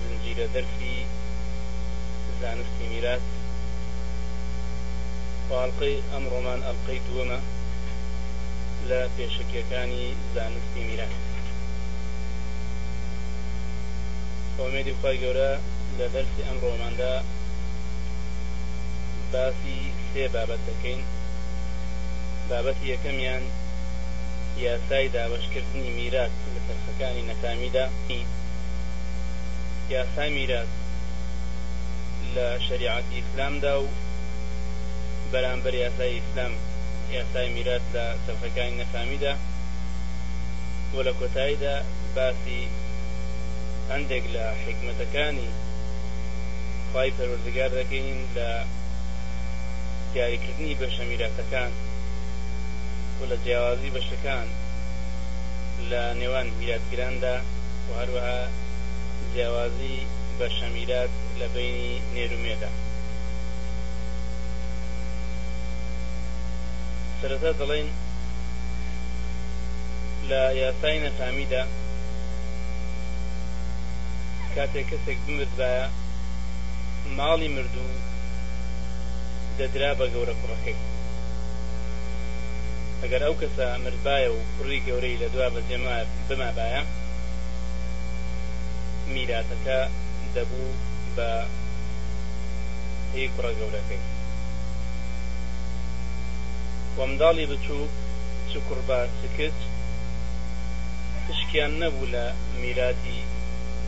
زنجیرە دەرسی زانستی میرات و ئەڵلقەی ئەمڕۆمان ئەڵلقەی دووەمە لە پێشەکیەکانی زانستی میرات ئۆمێدی خی گەورە لە دەرسی ئەم ڕۆماندا باسی سێ بابەت دەکەین بابەتی یەکەمیان یاسای دابشکردنی میرات لە تەرخەکانی نەکامیدا یاسای میرات لە شەریعەتی ئیسلامدا و بەرامبەر یاسای ئیسلام یاسای میرات لە چەرخەکانی نەفامیدا و لە کۆتاییدا باسی هەندێک لە حیکمەتەکانی خوای پەروەردگار دەکەین لە دیاریکردنی بەشە میراتەکان و لە جیاوازی بەشەکان لە نێوان میراتگراندا و هەروەها جیاوازی بەشە میرات لە بەینی نێر و مێدا. سەرەتا دەڵێین لە یاسای نەفامیدا کاتێک کەسێک بمردبایە ماڵی مردوو دەدرا بە گەورە کوڕەکەی ئەگەر ئەو کەسە مردبایە و کوڕی گەورەی لە دوا بەجێمایە بمابایە میراتەکە دەبوو بە هی کوڕە گەورەکەی و منداڵی بچووک چ کوڕ با چ کچ پشکیان نەبوو لە میراتی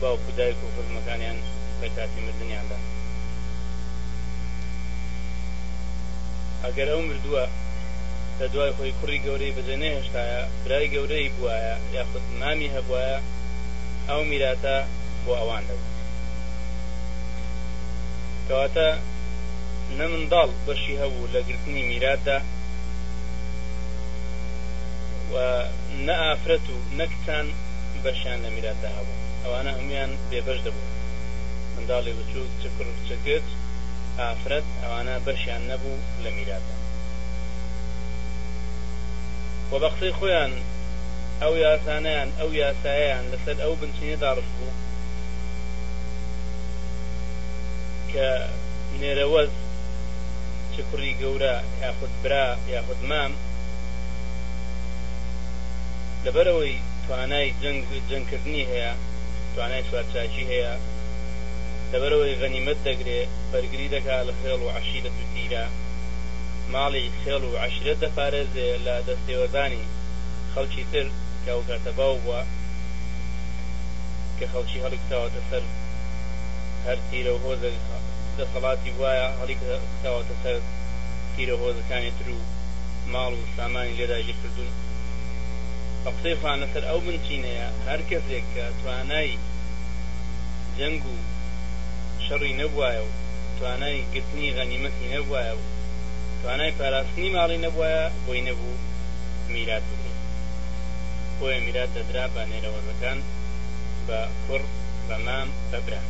باوک و دایک و خزمەکانیان لە کاتی مردنیاندا ئەگەر ئەو مردووە لە دوای خۆی کوڕی گەورەی بەجێنەهێشتایە برای گەورەی بوایە یاخود مامی هەبوایە ئەو میراتە بۆ ئەوان دەبوو کەواتە نە منداڵ بەشی هەبوو لە گرتنی میراتدا و نە ئافرەت و نە کچان بەشیان لە میراتدا هەبوو ئەوانە هەمویان بێبەش دەبوو منداڵی بچوک چ کوڕ چ کچ ئافرەت ئەوانە بەشیان نەبوو لە میراتدا و بە قسەی خۆیان ئەو یاسانەیان، ئەو یاسایەیان لەسەر ئەو بنچینەی داڕشتبوو کە نێرەوەز چ کوڕی گەورە یاخود برا یاخود مام لەبەرئەوەی توانای جەنگکردنی هەیە، توانای سوارچاکی هەیە، لەبەرئەوەی غەنیمەت دەگرێ، بەرگری دەکا لە خێڵ و عەشیرەت و تیرە. ماڵی خێڵ و عەشیرەت دەپارێزێ لە دەستێوەردانی خەڵکی تر کە ئەو کاتە باو بووە کە خەڵکی هەڵیکوتاوەتە سەر هەر تیرە و هۆزێک دەسەڵاتی بوایە هەڵیکوتاوەتە سەر تیرە و هۆزەکانی تر و ماڵ و سامانی لێ داگیر کردوون بە قسەی خۆیان لەسەر ئەو بنچینەیە هەر کەسێک کە توانای جەنگ و شەڕی نەبوایە و توانای گرتنی غەنیمەتی نەبوایە و توانای پاراستنی ماڵی نەبوایە بۆی نەبوو میرات بگرێت بۆیە میرات دەدرا بە نێرەوەزەکان بە کوڕ بە مام بە برا.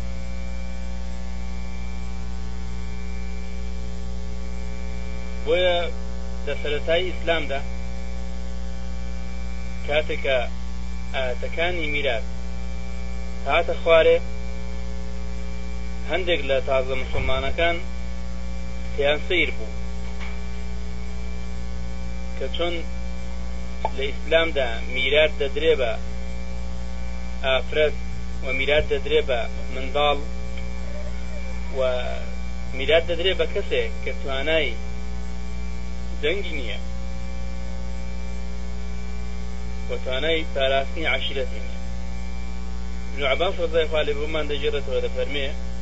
بۆیە لە سەرەتای ئیسلامدا کاتێک کە ئایەتەکانی میرات هاتە خوارێ هەندێک لە تازە موسڵمانەکان پێیان سەیر بوو کە چۆن لە ئیسلامدا میرات دەدرێ بە ئافرەت و میرات دەدرێ بە منداڵ و میرات دەدرێ بە کەسێک کە توانای دەنگی نییە و توانای پاراستنی عشیرەتی نیە ابن عباس رضای خالی بۆمان دەگێڕێتەوە دەفەرمێ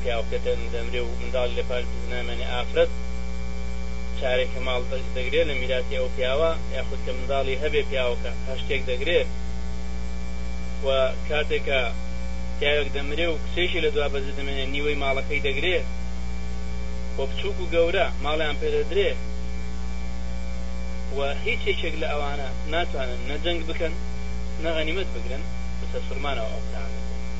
پیاو کە دەمرێ و منداڵی لە پاش بوو نامێنێ ئافرەت چارەی کە ماڵ دەگرێ لە میراتی ئەو پیاوە یاخود کە منداڵی هەبێ پیاوەکە هەشتێک دەگرێ و کاتێکە پیاوێک دەمرێ و کچێکی لە دوا بەزی دەمێنێ نیوەی ماڵەکەی دەگرێ و بچووک و گەورە ماڵیان پێ دەدرێ و هیچ یەکێک لە ئەوانە ناتوانن نە جەنگ بکەن نە غەنیمەت بگرن بەسەر فرمانەوە ئەو کارە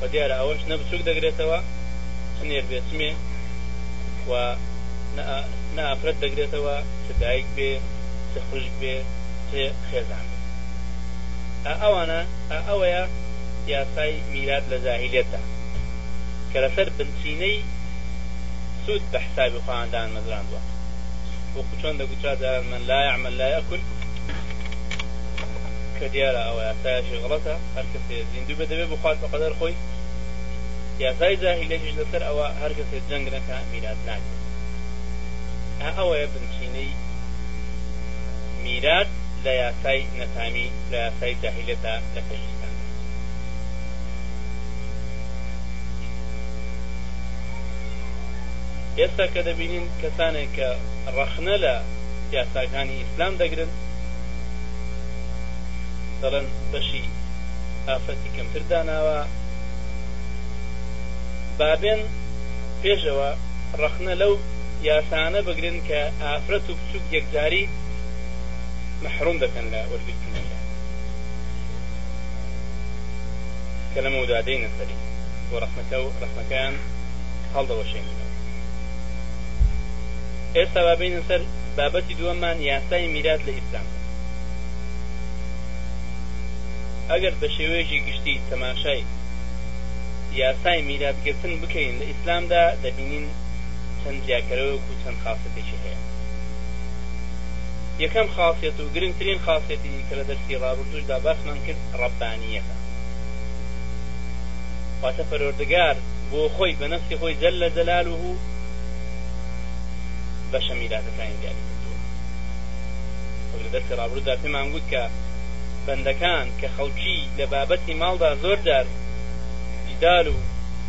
وە دیارە ئەوەش نە بچوک دەگرێتەوە چ نێر بێ چ مێ و نە ئافرەت دەگرێتەوە چ دایک بێ چ خوشک بێ چ خێزان بێ ئا ئەوانە ئا ئەوەیە یاسای میرات لە جاهیلیەتدا کە لەسەر بنچینەی سوود بە حسابی خۆیان دامەزراندوە وەکو چۆن دەگوترا جاران من لا یعمل لا یەکل کە دیارە ئاوا یاسایەشی غەڵەتە، هەر کەسێ زیندوو بێ دەبێ بخوات بە قەدەر خۆی، یاسای جاهیلیەتیش لەسەر ئەوە هەر کەسێ جەنگ نەکا میرات ناگرێ. ئا ئەوەیە بنچینەی میرات لە یاسای نەتامی، لە یاسای جاهیلیەتا لە پەیوەستان. ئێستا کە دەبینین کەسانێک کە ڕەخنە لە یاساکانی ئیسلام دەگرن، دەڵێن بەشی ئافرەتی کەمتر داناوە بابێن پێشەوە ڕەخنە لەو یاسانە بگرن کە ئافرەت و بچووک یەکجاری محروم دەکەن لە وەرگرتنەکە کە لەمە دادەی نەسەری بۆ ڕەخنەکە و ڕەخنەکەیان هەڵدەوەشێنەوە ئێستا بابینە سەر بابەتی دووەمان یاسای میرات لە ئیسلام ئەگەر بە شێوەیەکی گشتی تەماشای یاسای میراتگرتن بکەین لە ئیسلامدا دەبینین چەند جیاکەرەوەیەک و چەند خاسیەتێکی هەیە یەکەم خاسیەت و گرنگترین خاسیەتی کە لە دەرسی ڕابردووشدا باسمان کرد ڕەبانیەتە واتە پەرۆردگار بۆ خۆی بە نەفسی خۆی جەل لە جەلال و بەشە میراتەکانی دیاری وە لە دەرسی ڕابرودا پێمان گوت کە بەندەکان کە خەڵکی لە بابەتی ماڵدا زۆر جار جیدال و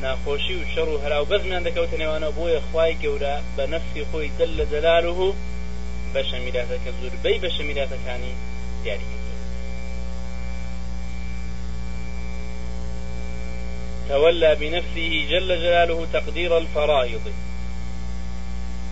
ناخۆشی و شەڕ و هەراو بەزمیان دەکەوتە نێوانەوە بۆیە خوای گەورە بە نەفسی خۆی جل لە جەلالوه بەشە میراتە کە زوربەی بەشە میراتەکانی دیاری کرد تولى بنفسه جل جلاله تقدير الفرائض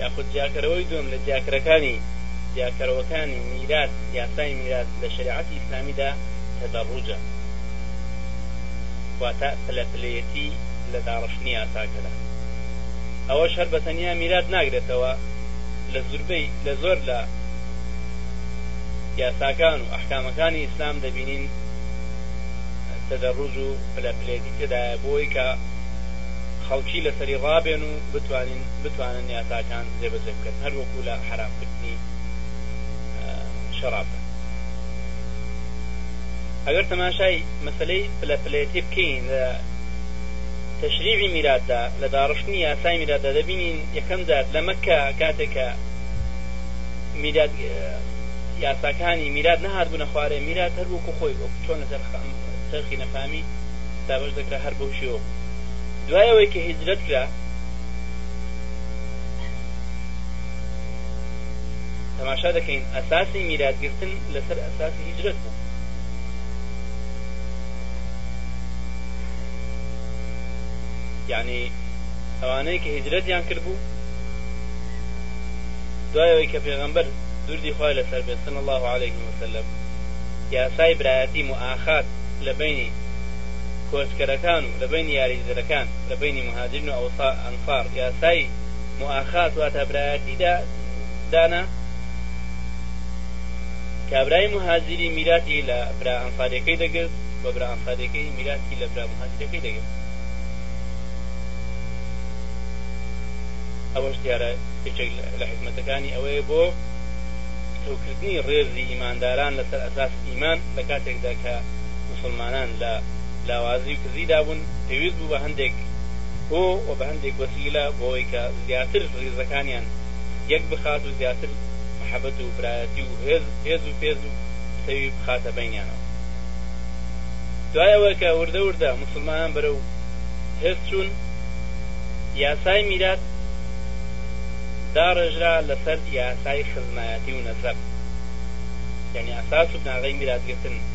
یاخود جیاکەرەوەی دووەم لە جیاکەرەکانی جیاکەرەوەکانی میرات یاسای میرات لە شەریعەتی ئیسلامیدا تەدەڕوجە واتە پلە پلەیەتی لە داڕشتنی یاساکەدا ئەوەش هەر بە تەنیا میرات ناگرێتەوە لە زوربەی لە زۆر لە یاساکان و ئەحکامەکانی ئیسلام دەبینین تەدەڕوج و پلە پلەیەتی تێدایە بۆی کە خەڵکی لەسەری ڕابێن و بتوانین بتوانن یاساکان جێبەجێ بکەن هەر وەکو لە حەرام کردنی شەڕابدا. ئەگەر تەماشای مەسەلەی پلە پلەیەتی بکەین لە تەشریعی میراتدا لە داڕشتنی یاسای میراتدا دەبینین یەکەم جار لە مەککە کاتێک کە میرات یاساکانی میرات نەهات بوونە خوارێ میرات هەر وەکو خۆی وەکو چۆن لەسەر چەرخی نەفامی دابش دەکرا هەر بەو شێوە بوو دوایەوەی کە هیجرەت کرا تەماشا دەکەین ئەساسی میراتگرتن لەسەر ئەساسی هیجرەت بوو یعنی ئەوانەی کە هجرەتیان کرد بوو دوایەوەی کە پێغەمبەر دوردی خۆی لەسەر بێت سن الله عليه وسلم یاسای برایەتی مؤاخات لە بینی کۆچکەرەکان و لە بەینی یاریدەدەرەکان لە بەینی موهاجرین و ئەنسار یاسای موئاخات واتە برایەتی دانا کە برای موهاجری میراتی لە برا ئەنساریەکەی دەگرت و برا ئەنساریەکەی میراتی لە برا موهاجرەکەی دەگرت ئەوەش دیارە یەکێک لە حکمەتەکانی ئەوەیە بۆ کەوکردنی ڕێزی ئیمانداران لەسەر ئەساس ئیمان لە کاتێکدا کە موسڵمانان لە لاوازی و کزیدا بوون، پێویست بوو بە هەندێک هۆ و بە هەندێک وەسیلە بۆ ئەوەی کە زیاتر ڕیزەکانیان یەک بخات و زیاتر مەحەبەت و برایەتی و هێز و پێز و پتەوی بخاتە بەینیانەوە. دوای ئەوە کە وردە وردە موسڵمانان بەرەو هێز چوون، یاسای میرات داڕێژرا لەسەر یاسای خزمایەتی و نەسەب، یانی ئەساس و بناغەی میراتگرتن.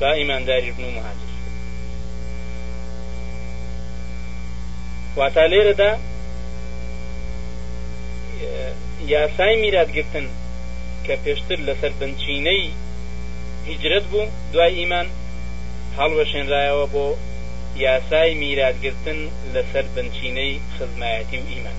با ئیمانداریش بن و موهاجر واتا لێرەدا یاسای میراتگرتن کە پێشتر لەسەر بنچینەی هیجرەت بوو دوای ئیمان هەڵوەشێنرایەوە بۆ یاسای میراتگرتن لەسەر بنچینەی خزمایەتی و ئیمان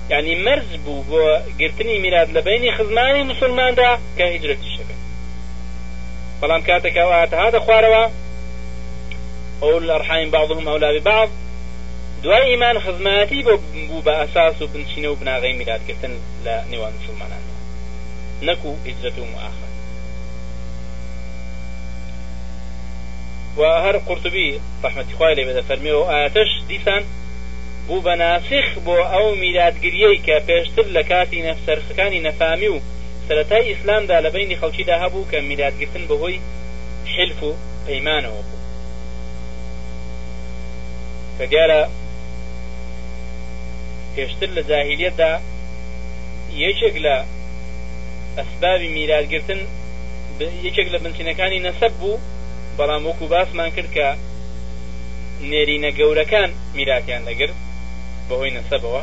یانی مەرج بوو بۆ گرتنی میرات لە بەینی خزمانی موسوڵماندا کە هیجرەتیش هەبێت بەڵام کاتێک ئەو ئایەتە هاتە خوارەوە ئەو الارحام بعضهم اولا ببعض دوای ئیمان خزمایەتی بۆ بوو بە ئەساس و بنچینە و بناغەی میراتگرتن لە نێوان مسلماناندا نەکو هیجرەت و مؤاخە و هەر قورتبی ڕحمەتی خوای لێ بێ دەفەرمێ و ئاەتەش دیسان بوو بە ناسخ بۆ ئەو میراتگریەی کە پێشتر لە کاتی نەفسەرخەکانی نەفامی و سەرەتای ئیسلامدا لە بەینی خەڵکیدا هەبوو کە میراتگرتن بە هۆی حیلف و پەیمانەوە بوو کە دیارە پێشتر لە جاهیلیەتدا یەکێک لە ئەسبابی میراتگرتن یەکێک لە بنچینەکانی نەسەب بوو بەڵام وەکو باسمان کرد کە نێرینە گەورەکان میراتیان دەگرت بەهۆی نەسەبەوە،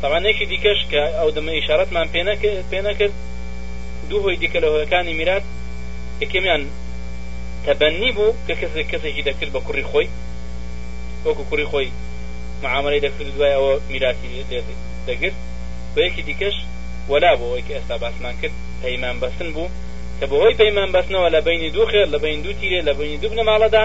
تەبعەن یەکی دیکەش کە ئەو دەمە ئیشارەتمان پێ نەکرد دوو هۆی دیکە لە هۆیەکانی میرات یەکەمیان تەبەنی بوو کە کەسێک کەسێکی دەکرد بە کوڕی خۆی وەکو کوڕی خۆی معامەلەی دەکرد و دوای ئەوە میراتی لێ دەگرت و یەکی دیکەش وەلا بوو ئەوەی کە ئێستا باسمان کرد پەیمان بەستن بوو کە بەهۆی پەیمان بەستنەوە لە بینی دوو خێڵ لە بین دوو تیرێ لە بینی دوو بنەماڵەدا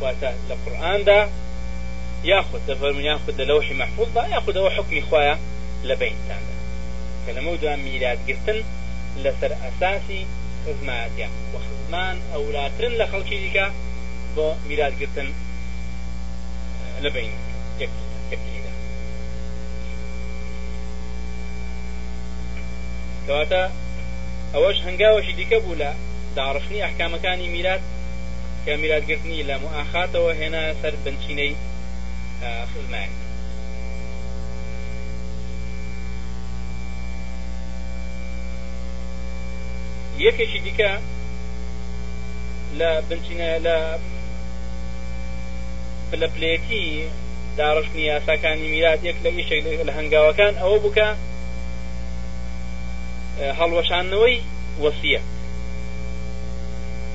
واتە لە قورئاندا یاخود دە فەرموون یاخود لە لەوحی مەحفوزدا یاخود ئەوە حوکمی خوایە لە بەینتاندا کە لەمەو دوا میرات گرتن لەسەر ئەساسی خزمایەتیە و خزمان ئەولاترن لە خەڵکی دیکە بۆ میرات گرتن لە بەین یەکتریدا کەواتە ئەوەش هەنگاوەشی دیکە بوو لە داڕشتنی ئەحکامەکانی میرات کە میراتگرتنی لە موئاخاتەوە هێنایە سەر بنچینەی خزمایەتی. یەکێکی دیکە لە بنچینە لە پلە پلێتی داڕشتنی یاساکانی میرات یەک لە ئیشێک لە هەنگاوەکان ئەوە بووکە هەڵوەشانەوەی وەسیەت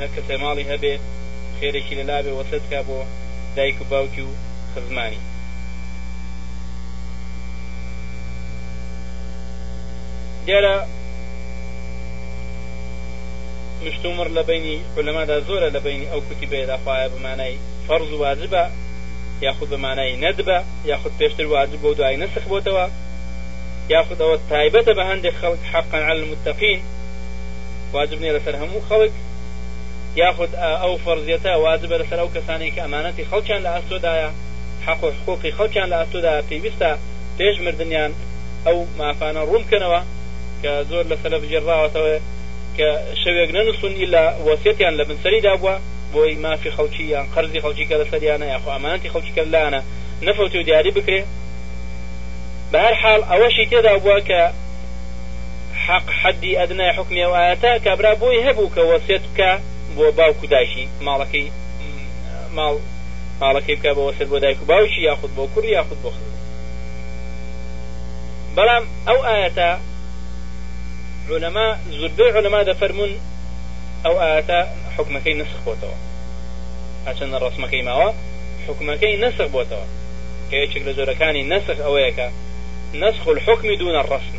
هەر کەسێ ماڵی هەبێ خێرێکی لە لابێ وەسێت کا بۆ دایک و باوکی و خزمانی. دیارە مشتومڕ لە بەینی عولەمادا زۆرە لە بەینی ئەو کوتیبەیەدا خوایە بە مانای فەرز و واجبە یاخود بە مانای نەدبە یاخود پێشتر واجب بۆ دوای نسخ بۆتەوە یاخود ئەوە تایبەتە بە هەندێک خەڵک حقا على المتقین واجب نیە لەسەر هەموو خەڵک یاخود ئەو فەرزیەتە واجبە لەسەر ئەو کەسانەی کە ئەمانەتی خەڵکیان لە ئەستۆدایە حەق و حقوقی خەڵکیان لە ئەستۆدایە پێویستە پێش مردنیان ئەو مافانە ڕوون بکەنەوە کە زۆر لە سەلەف گێڕراوەتەوە کە شەوێک نەنووسون ئیلا وەسیەتیان لە بن سەری دابووە بۆی مافی خەڵکی یان قەرزی خەڵکی کە لەسەریانە یاخۆ ئەمانەتی خەڵکی کە لایانە نەفەوتی و دیاری بکرێ بە هەر حاڵ ئەوەشی تێدا بووە کە حەق حەدی ئەدنای حوکمی ئەو ئایەتە کابرا بۆی هەبوو کە وەسێت بکا بۆ باوک و دایکی ماڵەکەی ماڵ ماڵەکەی بکا بە وەسێت بۆ دایک و باوکی یاخود بۆ کوڕ یاخود بۆ خزم بەڵام ئەو ئایەتە علەما زوربەی علەما دەفەرمون ئەو ئایەتە حکومەکەی نسخ بۆتەوە هەچەندە ڕسمەکەی ماوە حکومەکەی نسخ بۆتەوە کە یەکێک لە جۆرەکانی نسخ ئەوەیەکە نسخ الحکمی دوونە ڕسم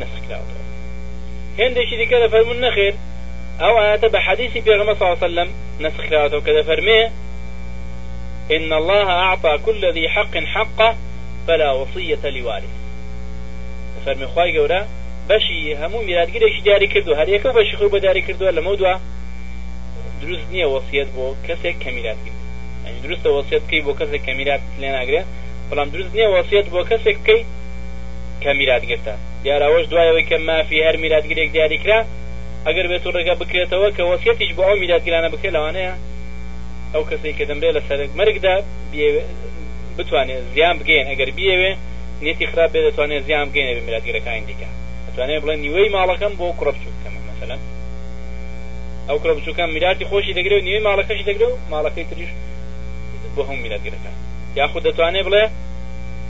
نەسخ کراوەتەوە هێندێکی دیکە دەفەرمون نەخێر ئەو ئاەتە بە حەدیسی پێغەمە ساسەلم نەسخ کراوەتەوە کە دەفەرمێ إن الله أعطى كل ذي حق حقه فلا وصية لوارث فەرمی خوای گەورە بەشی هەموو میراتگرێکی دیاری کردو هەر یەکە و بەشی خۆی بە دیاری کردووە لەمە دووە دروست نییە وەسیەت بۆ کەسێک کە میراتگر دروستە وەسیەت بکەی بۆ کەسێک کە میرات لێناگرێت بەڵام دروست نییە وەسیەت بۆ کەسێک بکەیت کە میراتگرتە، دیارە ئەوەش دوای ئەوەی کە مافی هەر میراتگرێک دیاریکرا، ئەگەر بێتو ڕێگە بکرێتەوە کە وەسیەتیش بۆ ئەو میراتگرانە بکرێت، لەوانەیە ئەو کەسەی کە دەمرێت لە سەر مەرگدا بتوانێت زیان بگەیەن، ئەگەر بیەوێ نیەتی خراپ بێت دەتوانێت زیان بگەیەنێت بە میراتگرەکانی دیکە، ئەتوانێت بڵێت نیوەی ماڵەکەم بۆ کوڕە بچوکەکەمە مەسەلەن ئەو کوڕە بچوکە میراتی خۆشی دەگرێت و نیوەی ماڵەکەشی دەگرێت و ماڵەکەی تریش بۆ هەموو میراتگرەکان، یاخود دەتوانێت بڵێت.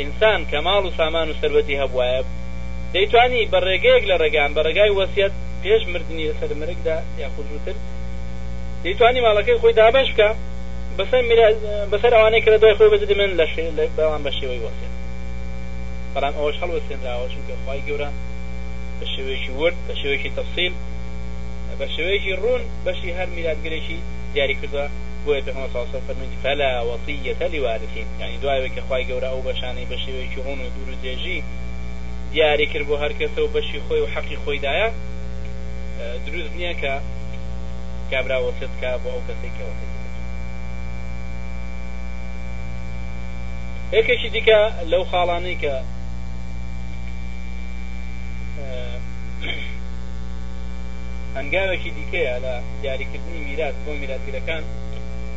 ئینسان کە ماڵ و سامان و سەروەتی هەبوایە دەیتوانی بە ڕێگەیەک لە ڕێگان بە ڕێگای وەسیەت پێش مردنی لە سەر مرگدا یاخود زووتر دەیتوانی ماڵەکەی خۆی دابەش بکە بەسەر میرا بەسەر ئەوانەی کە لە دوای خۆی بەجدمێن لە شێ لە بەڵام بە شێوەی وەسیەت بەڵام ئەوەش هەڵوەسێنراوە چونکە خوای گەورە بە شێوەیەکی ورد بە شێوەیەکی تەفسیل بە شێوەیەکی ڕوون بەشی هەر میراتگرێکی دیاری کردوە بۆیە پێغەمبەر صلی الله علیه و سلم فلا وصیە لوارثین یانی دوای ئەوەی کە خوای گەورە ئەو بەشانەی بە شێوەیەکی ڕوون و دوور و درێژی دیاری کرد بۆ هەر کەسە و بەشی خۆی و حەقی خۆی دایە دروست نییە کە کابرا وەسیەت بکا بۆ ئەو کەسەی کە وەسیەتی یەکێکی دیکە لەو خاڵانەی کە هەنگاوێکی دیکەیە لە دیاریکردنی میرات بۆ میراتگرەکان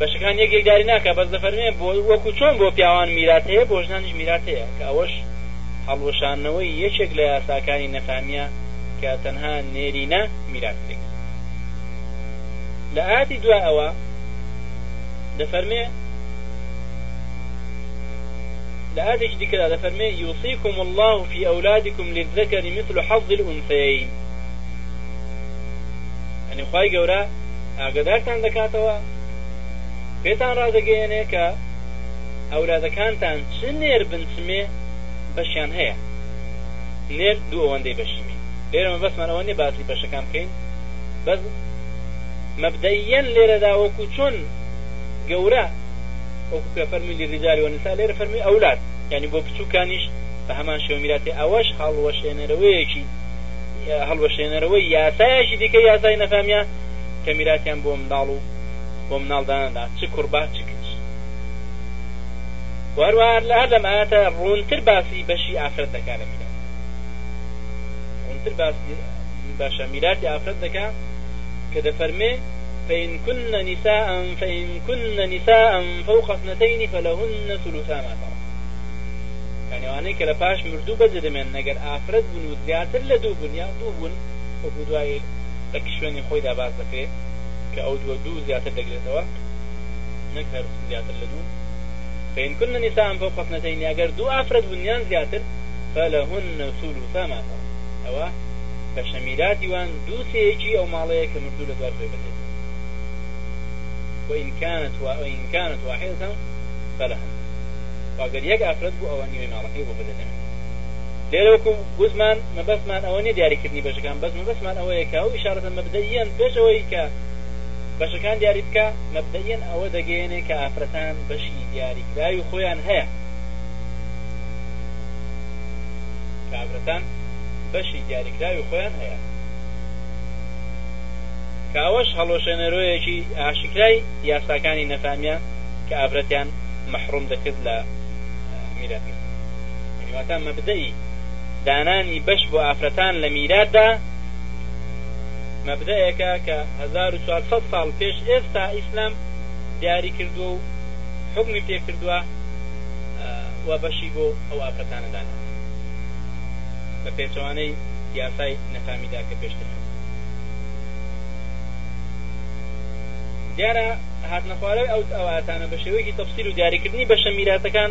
بەشەکان یەک یەکداری ناکا بەس دەفەرمێ بۆ وەکو چۆن بۆ پیاوان میرات هەیە بۆ ژنانیش میرات هەیە کە ئەوەش هەڵوەشاندنەوەی یەکێک لە یاساکانی نەفامیە کە تەنها نێرینە میرات بدەیت لە ئاتی دوای ئەوە دەفەرمێ لە ئاتێکی دیکەدا دەفەرمێ یوسیکم الله فی ئەولادکم للذەکەری مثل حەظ الأنثیین ئەنی خوای گەورە ئاگادارتان دەکاتەوە، پێتان ڕادەگەیەنێ کە ئەولادەکانتان چ نێر بن چ مێ بەشیان هەیە، نێر دوو ئەوەندەی بەشی مێ، لێرە مەبەستمان ئەوە نیە باسی بەشەکان بکەین بەس مەبدەئیەن لێرەدا وەکو چۆن گەورە وەکو کە فەرمووی للرجال والنساء لێرە فەرمووی ئەولاد یانی بۆ بچوکانیش بە هەمان شێوە میراتی ئەوەش هەڵوەشێنەرەوەیەکی هەڵوەشێنەرەوەی یاسایەکی دیکەی یاسای نەفامیە کە میراتیان بۆ منداڵ و بۆ مناڵ دانەدا چ کوڕ با چ کچ وە هەروەها هەر لەم ئاەتە ڕوونتر باسی بەشی ئافرەت دەکا لە میرات ڕوونتر باسی باشە میراتی ئافرەت دەکا کە دەفەرمێ فإن كن نساء فإن كن نساء فوق اثنتين فلهن ثلثا ما ترك يعني وانەی کە لە پاش مردوو بەجێ دەمێن نەگەر ئافرەت بوون و زیاتر لە دوو بوون یا دوو بوون وەکو دوای بە شوێنی خۆیدا باس دەکرێت کە ئەو دووە دوو زیاتر دەگرێتەوە نەک هەر زیاتر لە دوو فإن كن نساء فوق اثنتين ئەگەر دوو ئافرەت بوون یان زیاتر فلهن ثلثا ما ترك ئەوە بەشە میراتی وان دوو سێیەکی ئەو ماڵەیە کە مردوو لە دوای خۆی بەجێ دێت وإن كانت وإن كانت واحدة فلها وەگەر یەک ئافرەت بوو ئەوە نیوەی ماڵەکەی بۆ بەجێ دەمێنێت لێرە وەکو گوتمان مەبەستمان ئەوە نیە دیاری کردنی بەشەکان بەس مەبەستمان ئەوەیە کە ئەو ئیشارەتە مەبدەئیەن پێش ئەوەی کە بەشەکان دیاری بکا مەبدەئیەن ئەوە دەگەیەنێ کە ئافرەتان بەشی دیاریکراوی خۆیان هەیە کە ئافرەتان بەشی دیاریکراوی خۆیان هەیە کاوەش هەڵۆشێنەرۆیەکی ئاشکرای یاساکانی نەفامیە کە ئافرەتیان محروم دەکرد لە میراتی یعنی واتا مەبدەئی دانانی بەش بۆ ئافرەتان لە میراتدا مەبدەئێکە کە هەزار و چوار سەد ساڵ پێش ئێستا ئیسلام دیاری کردووە و حوکمی پێ کردووە و بەشی بۆ ئەو ئافرەتانە داناوە بە پێچەوانەی یاسای نەفامیدا کە پێشتر دیارە هاتنەخوارەوەی ئەو ئەواتانە بە شێوەیەکی تەفسیر و دیاریکردنی بەشە میراتەکان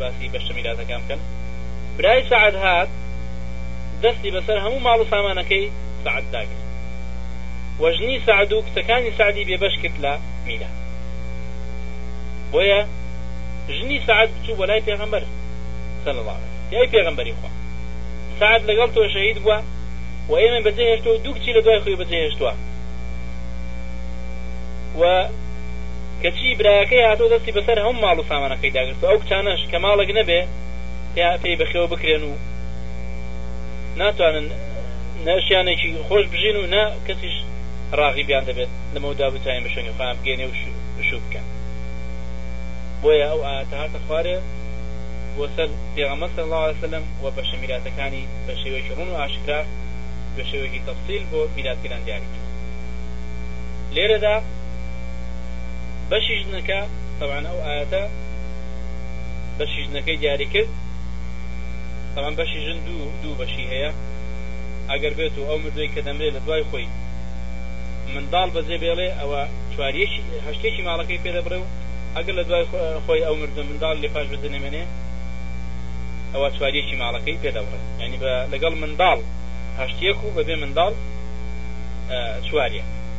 باسی بەشە میراتەکان بکەن برای سەعد هات دەستی بەسەر هەموو ماڵ و سامانەکەی سەعد داگرت و ژنی سەعد و کچەکانی سەعدی بێبەش کرد لە میرات بۆیە ژنی سەعد بچوو بۆ لای پێغەمبەر سەل الله یای پێغەمبەری خوا سەعد لەگەڵ تۆ شەهید بووە و ئێمە بەجێ هێشتوە دوو کچی لە دوای خۆی بەجێ هێشتووە و کەچی برایەکەی هاتووە دەستی بەسەر هەموو ماڵ و سامانەکەیدا گرتووە، ئەو کچانەش کە ماڵێک نەبێ پێی بەخێو بکرێن و ناتوانن نە ژیانێکی خۆش بژین و نە کەسیش ڕاغیبیان دەبێت لەمەودا بتوانین بە شوێنی خۆیان بگەینێ و شوو بکەن بۆیە ئەو ئایەتە هاتە خوارێ بۆ سەر پێغەمبەر صلی الله علیه وسلم و بەشە میراتەکانی بە شێوەیەکی ڕوون و ئاشکرا بە شێوەیەکی تەفسیل بۆ میراتگران دیاری کرد لێرەدا بەشی ژنەکە تەبعەن ئەو ئایەتە بەشی ژنەکەی دیاری کرد تەبعەن بەشی ژن دوو دوو بەشی هەیە ئەگەر بێت و ئەو مردوی کە دەمرێ لە دوای خۆی منداڵ بەجێ بێڵێ ئەوە چواریەکی هەشتێکی ماڵەکەی پێ دەبڕێ و ئەگەر لە دوای خۆی ئەو مردە منداڵ لێ پاش بەجێ نەمێنێ ئەوە چواریەکی ماڵەکەی پێ دەبڕێ ینی بە لەگەڵ منداڵ هەشتێک و بەبێ منداڵ چواریە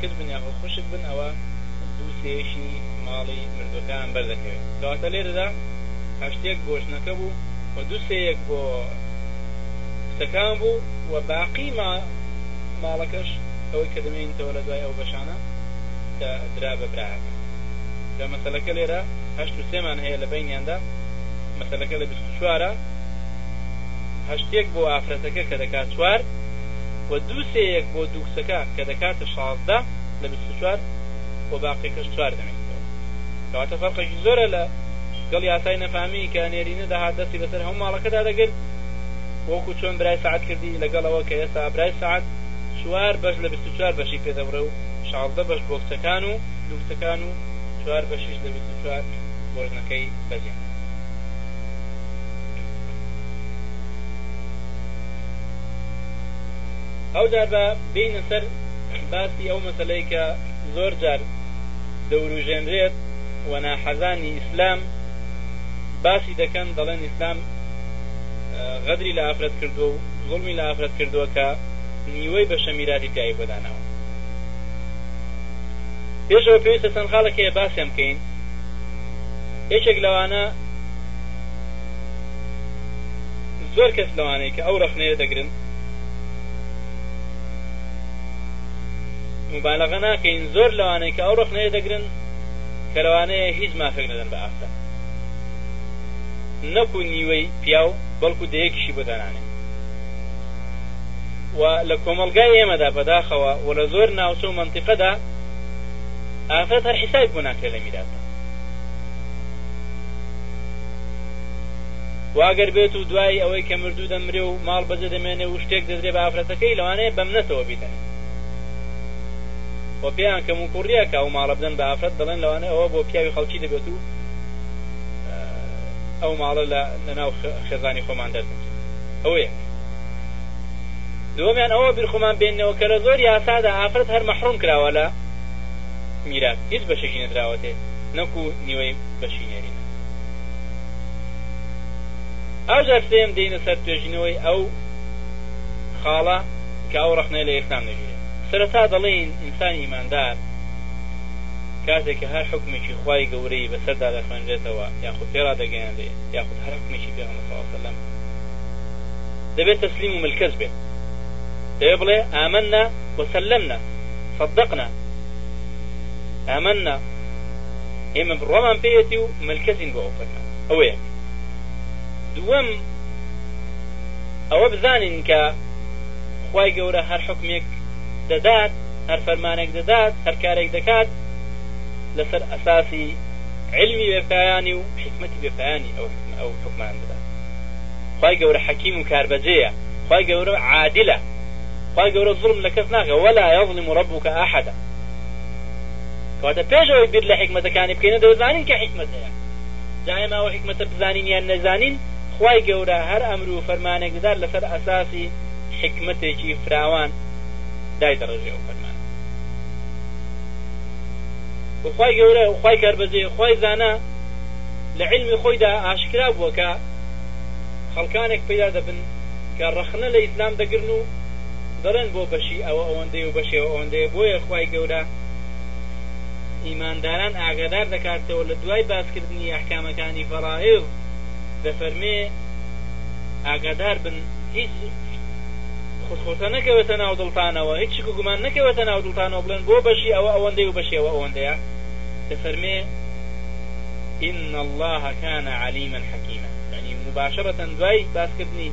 کچ بن یاخود خوشک بن ئەوە دوو سێیەکی ماڵی مردووەکەیان بەردەکەوێت کەواتە لێرەدا هەشتەک بۆ ژنەکە بوو و دوو سێیەک بۆ کچەکان بوو و باقی ما ماڵەکەش ئەوەی کە دەمێنیتەوە لە دوای ئەو بەشانە کە درا بە براکە کە مەسەلەکە لێرە هەشت و سێمان هەیە لە بینیاندا مەسەلەکە لە بیست و چوارە هەشتێک بۆ ئافرەتەکە کە دەکات چوار و دوو سێیەک بۆ دوو قسەکە کە دەکاتە شازدە لە بیست و چوار و باقیەکەش چوار دەمێنێتەوە کەواتە فەرقێکی زۆرە لە گەڵ یاسای نەفامی کە نێرینە دەهات دەستی بەسەر هەموو ماڵەکەدا دەگرت وەکو چۆن برای سەعد کردی لەگەڵ ئەوە کە ئێستا برای سەعد چوار بەش لە بیست و چوار بەشی پێ دەبڕێ و شازدە بەش بۆ کچەکان و دوو کچەکان و چوار بەشیش لە بیست و چوار بۆ ژنەکەی بەجێ ئەودا با بێینە سەر باسی ئەو مەسەلەی کە زۆر جار دەوروژێنرێت و ناحەزانی ئیسلام باسی دەکەن دەڵێن ئیسلام غەدری لە ئافرەت کردووە و زوڵمی لە ئافرەت کردووە کە نیوەی بەشە میراتی پیاوی بۆ داناوە پێشەوە پێویستە چەند خاڵێک هەیە باسیان بکەین یەکێک لەوانە زۆر کەس لەوانەیە کە ئەو ڕەخنەیە دەگرن موبالەغە ناکەین زۆر لەوانەی کە ئەو ڕخنەیە دەگرن کە لەوانەیە هیچ مافێک نەدەن بە ئافرە نەکو نیوەی پیاو بەڵکو دەیەکیشی بۆ دانانێ و لە کۆمەلگای ئێمەدا بەداخەوە و لە زۆر ناوچە و منتیقەدا ئافرەت هەر حیسابی بۆ ناکرێت لە میرادا و ئەگەر بێت و دوایی ئەوەی کە مردوو دەمرێ و ماڵ بەجێ دەمێنێ و شتێک دەدرێ بە ئافرەتەکەی لەوانەیە بەمنەتەوە بیدەنێ و پێیان کەموکوڕی ئەکا و ماڵە بدەن بە ئافرەت دەڵێن لەوانەیە ئەوە بۆ پیاوی خەڵکی دەبێت و ئەو ماڵە لە لەناو خێزانی خۆمان دەردەچێت ئەوە یەک دووەمیان ئەوە بیرخۆمان بێنەوە کە لە زۆر یاسادا ئافرەت هەر مەحروم کراوە لە میرات هیچ بەشێکی نەدراوەتێ نەکو نیوەی بەشی نێرینە ئەوجا سێیەم دێینە سەر توێژینەوەی ئەو خاڵە کە ئەو ڕەخنەیە لە ئیسلام دەگیرێت سەرەتا دەڵێین ئینسانی ئیماندار کاتێک کە هەر حوکمێکی خوای گەورەی بەسەردا دەخوێنرێتەوە یاخود پێ ڕادەگەیەنرێ یاخود هەر حوکمێکی پێغەمبەر صلی الله علیه وسلم دەبێت تەسلیم و ملکەچ بێت دەبێ بڵێ ئامنا وسلمنا صدقنا آمنا ئێمە بڕوامان پێیەتی و ملکەچین بۆ ئەو فەرمە ئەوە یەک دووەم ئەوە بزانین کە خوای گەورە هەر حکمێک دەدات هەر فەرمانێک دەدات هەر کارێک دەکات لەسەر ئەساسی علمی بێپایانی و حکمەتی بێپایانی ئەو ئەو حکمان دەدات خی گەورە حەکیم و کاربەجەیە خی گەورە عادلە خی گەورە زڵم لە کەس ناکە وەلا یاظلم و ڕبووکە ئاحدا کەواتە پێش ئەوەی بیر لە حیکمەتەکانی بکەینە دەزانین کە حیکمەت هەیە جا ئێمە ئەو حیکمەتە بزانین یان نەزانین خوای گەورە هەر ئەمر و فەرمانێک دەدات لەسەر ئەساسی حیکمەتێکی فراوان دایدەڕێژێ ئەو فەرمانە وخوای گەورە وخوای کاربەجێ خوای زانا لە علمی خۆیدا ئاشکرا بووە کە خەڵکانێک پەیدا دەبن کە ڕەخنە لە ئیسلام دەگرن و بڕن بۆ بەشی ئەوە ئەوەندەیە و بەشی ئەوە ئەوەندەیە بۆیە خوای گەورە ئیمانداران ئاگادار دەکاتەوە لە دوای باسکردنی ئەحکامەکانی فەڕائیض دەفەرمێ ئاگادار بن هیچ خودخۆسە نەکەوێتە ناو دڵتانەوە هیچ شک و گومان نەکەوێتە ناو دڵتانەوە بڵێن بۆ بەشی ئەوە ئەوەندەی و بەشی ئەوە ئەوەندەیە دەفەرمێ إن الله كان عليما حكيما يعني مباشرة دوای باسکردنی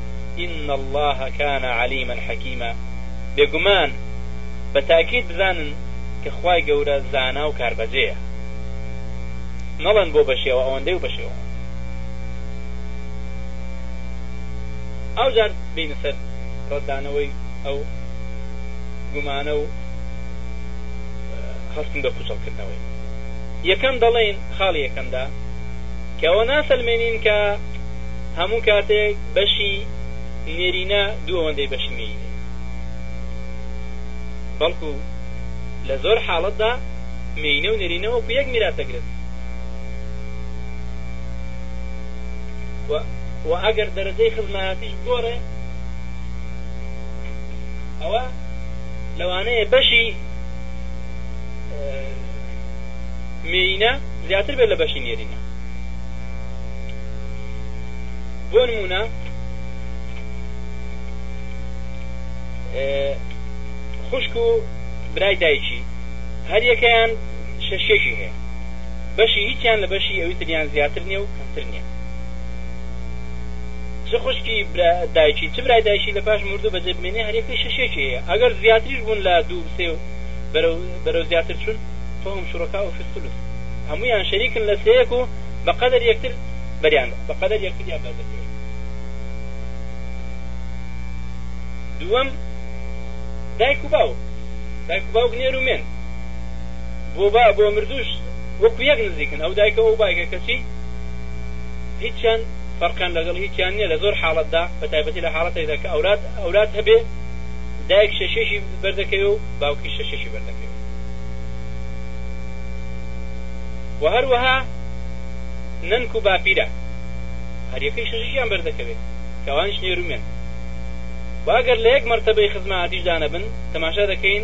ان اللە کان علیما حکیما بێگومان بە تاکید بزانن کە خوای گەورە زانا و کاربەجێیە نەڵێن بۆ بەشێوە ئەوەندەی و بەشێوە ئەوەندەی ئاوجار بینە سەر ڕەتدانەوەی ئەو گومانە و هەستن بە پوچەڵ کردنەوەی یەکەم دەڵێن خاڵی یەکەمدا کە ئەوە ناسەلمێنین کە هەموو کاتێک بەشی نێرینە دوو ئەوەندەی بەشی مێینە بەڵکو لە زۆر حاڵەتدا مێینە و نێرینە وەکو یەک میرات دەگرن و ئەگەر دەرەجەی خزمایەتیش بگۆڕێ ئەوە لەوانەیە بەشی مێینە زیاتر بێت لە بەشی نێرینە بۆ نمونە خوشک و برای دایکی هەر یەکەیان شەشێکی هەیە بەشی هیچیان لە بەشی ئەوی تریان زیاتر نیە و کەمتر نیە چ خوشکی دایکی چ برای دایکی لە پاش مردو بەجێ بمێنێ هەرێکی شەشێکی هەیە ئەگەر زیاتریش بوون لە دوو سێ و بەرەو زیاتر چون فهم شركاء في الثلث هەموویان شەریکن لە سێیەک و بە قەدەر یەکتر بەریان بە قەدەر یەکتریان بەردەکەوێت دووەم دایک و باوک دایک و باوک نێر و مێن بۆ با بۆ مردوش وەکو یەک نزیکن ئەو دایکە ئەو بایکە کەچی هیچیان فەرقیان لەگەڵ هیچیان نییە لە زۆر حاڵەتدا بە تایبەتی لە حاڵەتێکدا کە ئەولاد ئەولاد هەبێ دایک شەشێکی بەردەکەوێ و باوکی شەشێکی بەردەکەوێ و هەروەها نەنک و باپیرە هەریەکەی شەشیشیان بەردەکەوێت کە ئەوانیش نێرومێن و ئەگەر لە یەک مەرتەبەی خزمایەتیشدا نەبن تەماشا دەکەین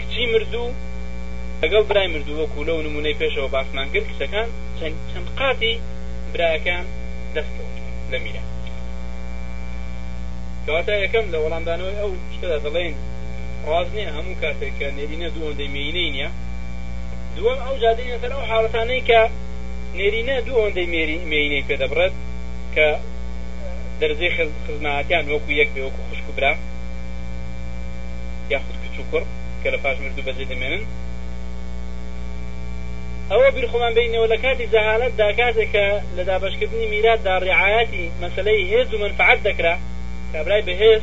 کچی مردوو لەگەڵ برای مردوو وەکو لەو نمونەی پێشەوە باسمان کرد کچەکان چەند قاتی برایەکان دەستکەوت لە میرا کەواتە یەکەم لە وەڵامدانەوەی ئەو شتەدا دەڵێن ڕاست نیە هەموو کاتێک کە نێرینە دوو ئۆندەی مێینەی نیە دووەم ئەو جادەینە سەر ئەو حاڵەتانەی کە نێرینە دوو ئۆندەی مێینەی پێ دەبڕێت کە دەرزەی خزماتیان وەکو یەک بێ وەکو خوشک و برا یاخود کچ و کوڕ کە لە پاش مردوو بەجێ دەمێنن ئەوە بیرخۆمان بینەوە لە کاتی جەهالەتدا کاتێک کە لە دابشکردنی میراتدا ڕعاەتی مەسلەی هێز و منفعات دەکرا کابرای بەهێز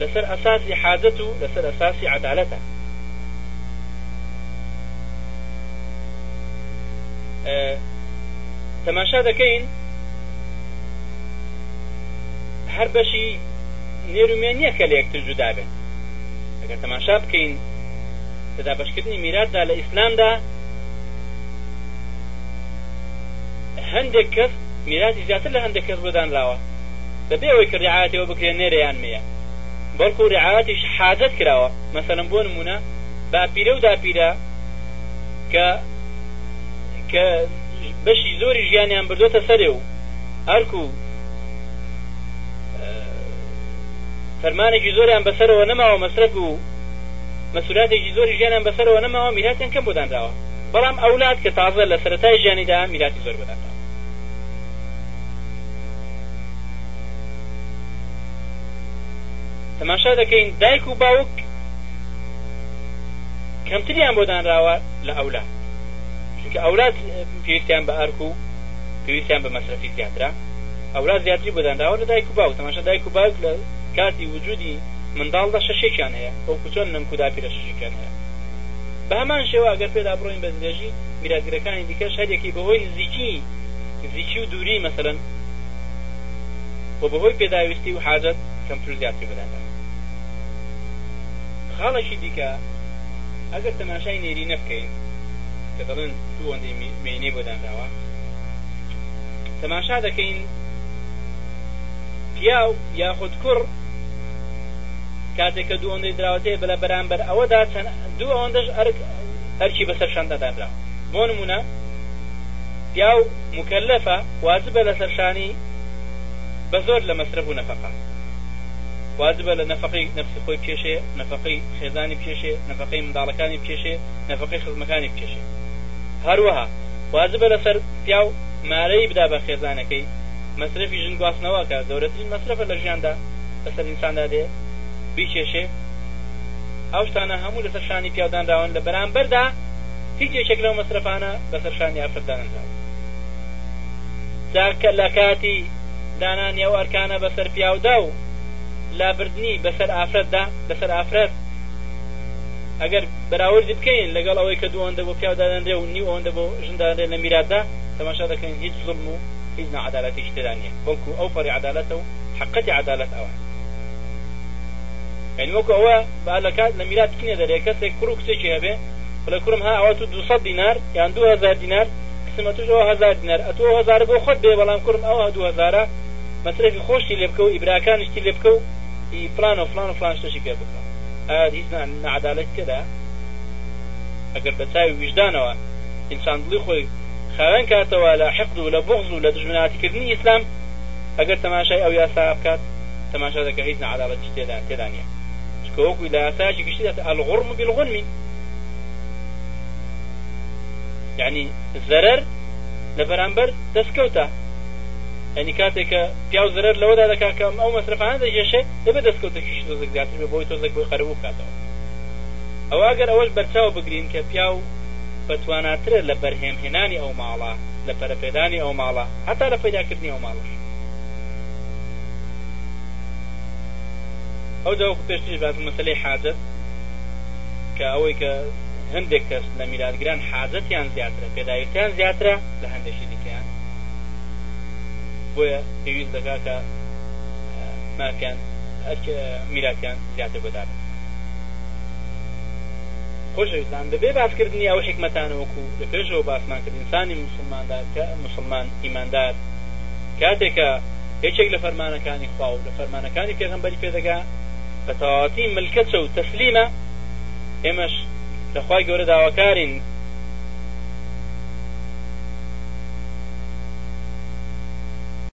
لەسەر ئەساسی حاجەت و لەسەر ئەساسی عەدالەتە. تەماشا دەکەین هەر بەشی نێرومێ نییە کە لە یەکتر جودا بێت ئەگەر تەماشا بکەین لە دابشکردنی میراتدا لە ئیسلامدا هەندێک کەس میراتی زیاتر لە هەندێک کەس بۆ دانراوە بەبێ ئەوەی کە ریعایەتی ئەوە بکرێت نێرە یان مێیە بەڵکو ریعایەتیش حاجەت کراوە مەسەلەن بۆ نموونە باپیرە و داپیرە کە کە بەشی زۆری ژیانیان بردۆتە سەرێ و ئەرکو فەرمانێکی زۆریان بەسەرەوە نەماوە مەسرەف و مەسولاتێکی زۆری ژیانیان بەسەرەوە نەماوە میراتیان کەم بۆدانراوە بەڵام ئەولاد کە تازە لە سەرەتای ژیانیدا میراتی زۆر بەدانراوە تەماشا دەکەین دایک و باوک کەمتریان بۆ دانراوە لە ئەولاد چونکە ئەولاد پێویستیان بە ئەرک و پێویستیان بە مەسرفی زیاترە ئەولاد زیاتری بۆ دانراوە لە دایک و باوک تەماشا دایک و باوک لە کاتی وجودی منداڵدا شەشێکیان هەیە ئەو کوچۆن لەم کودا پیرە شەشێکیان هەیە بە هەمان شێوە ئەگەر پێدا بڕۆین بە درێژی میراتگرەکانی دیکەش هەریەکەی بەهۆی نزیکی نزیکی و دووری مەسەلەن و بەهۆی پێداویستی و حاجەت کەمتر و زیاتری بەداتا. خاڵێکی دیکە ئەگەر تەماشای نێرینە بکەین کە دەڵێن دوو ئەوەندەی مێینەی بۆ دانراوە تەماشا دەکەین پیاو یاخود کوڕ کاتێک کە دوو ئەوەندەی دراوەتەیە بەلە بەرامبەر ئەوەدا چەند دوو ئەوەندەش ئەرک ئەرکی بەسەر شاندادانرا بۆ نمونە پیاو موکەلەفە واجبە لەسەر شانی بە زۆر لە مەسرەف و نەفەقە واجبە لە نەفەقەی نەفسی خۆی بکێشێ نەفەقەی خێزانی بکێشێ نەفەقەی منداڵەکانی بکێشێ نەفەقەی خزمەکانی بکێشێ هەروەها واجبە لەسەر پیاو مارەی بدا بە خێزانەکەی مەسرەفی ژن گواستنەوە کە گەورەترین مەسرەفە لە ژیاندا لەسەر ئینساندا دێ بیکێشێ ئەو شتانە هەموو لەسەر شانی پیاو دانراون لە بەرامبەردا هیچ یەکێک لەو مەسرەفانە بەسەر شانی ئافرەت دانەنراوە جا کە لە کاتی دانانی ئەو ئەرکانە بەسەر پیاودا و لابردنی بەسەر ئافرەتدا لەسەر ئافرەت ئەگەر بەراوردی بکەین لەگەڵ ئەوەی کە دوو ئەوەندە بۆ پیاو دادەنرێ و نیو ئەوەندە بۆ ژن دادەنرێ لە میراتدا تەماشا دەکەین هیچ زوڵم و هیچ ناعەدالەتیش تێدا نییە بەڵکو ئەو پەڕی عەدالەتە و حەقەتی عەدالەت ئەوە یعنی وەکو ئەوە با لە کات لە میرات بچینە دەرێ کەسێک کوڕ و کچێکی هەبێ بڵێ کورم ها ئەوە تو دوسەد دینار یان دوو هەزار دینار کچم ئەتوش ئەوە هەزار دینار ئەتو ئەو هەزارە بۆ خۆت بێ بەڵام کورم ئەو هەدوو هەزارە مەسرەفی خۆشتی لێ بکە و ئی براکانیشتی لێ بکە و ئی فلان و فلان و فلان شتەشی پێ بکە ئایا هیچ نەعەدالەتی تێدا ئەگەر بە چاوی ویژدانەوە ئینسان دڵی خۆی خاوێن کاتەوە لە حقد و لە بغز و لە دژمناتیکردنی ئیسلام ئەگەر تەماشای ئەو یاسا بکات تەماشا دەکە هیچ نەعەدالەتیش تێدا تێدا نییە چونکە وەکو لە یاسایەکی گشتی دەت الغرم بالغنم یعنی زەرەر لە بەرامبەر دەستکەوتە ینی کاتێک کە پیاو زەرەر لەوەدا دەکات کەم ئەو مەسرفانە دەژێشێ دەبێ دەستکەوتەکیش تۆزێک زیاتر بێ بۆی تۆزێک بۆی قەرەبوو بکاتەوە ئەوە ئەگەر ئەوەش بەرچاو بگرین کە پیاو بەتواناترە لە بەرهێمهێنانی ئەو ماڵە لە پەرەپێدانی ئەو ماڵە هەتا لە پەیداکردنی ئەو ماڵەش ئەو داوکو پێشتری باس لە مەسەلەی حاجەت کە ئەوەی کە هەندێک کەس لە میراتگران حاجەتیان زیاترە پێداویستیان زیاترە لە هەندێکی دیکەیان بۆیە پێویست دەکا کە مافیان میراتیان زیاتر بەدابن خۆشەویستان دەبێ باسکردنی ئەو حکمەتانە وەکو لە پێشەوە باسمان کرد ئینسانی مسلماندار کە مسلمان ئیماندار کاتێکە یەکێک لە فەرمانەکانی خواو لە فەرمانەکانی پێغەمبەری پێدەگا بە تەواوەتی ملکەچە و تەسلیمە ئێمەش لە خوای گەورە داواکارین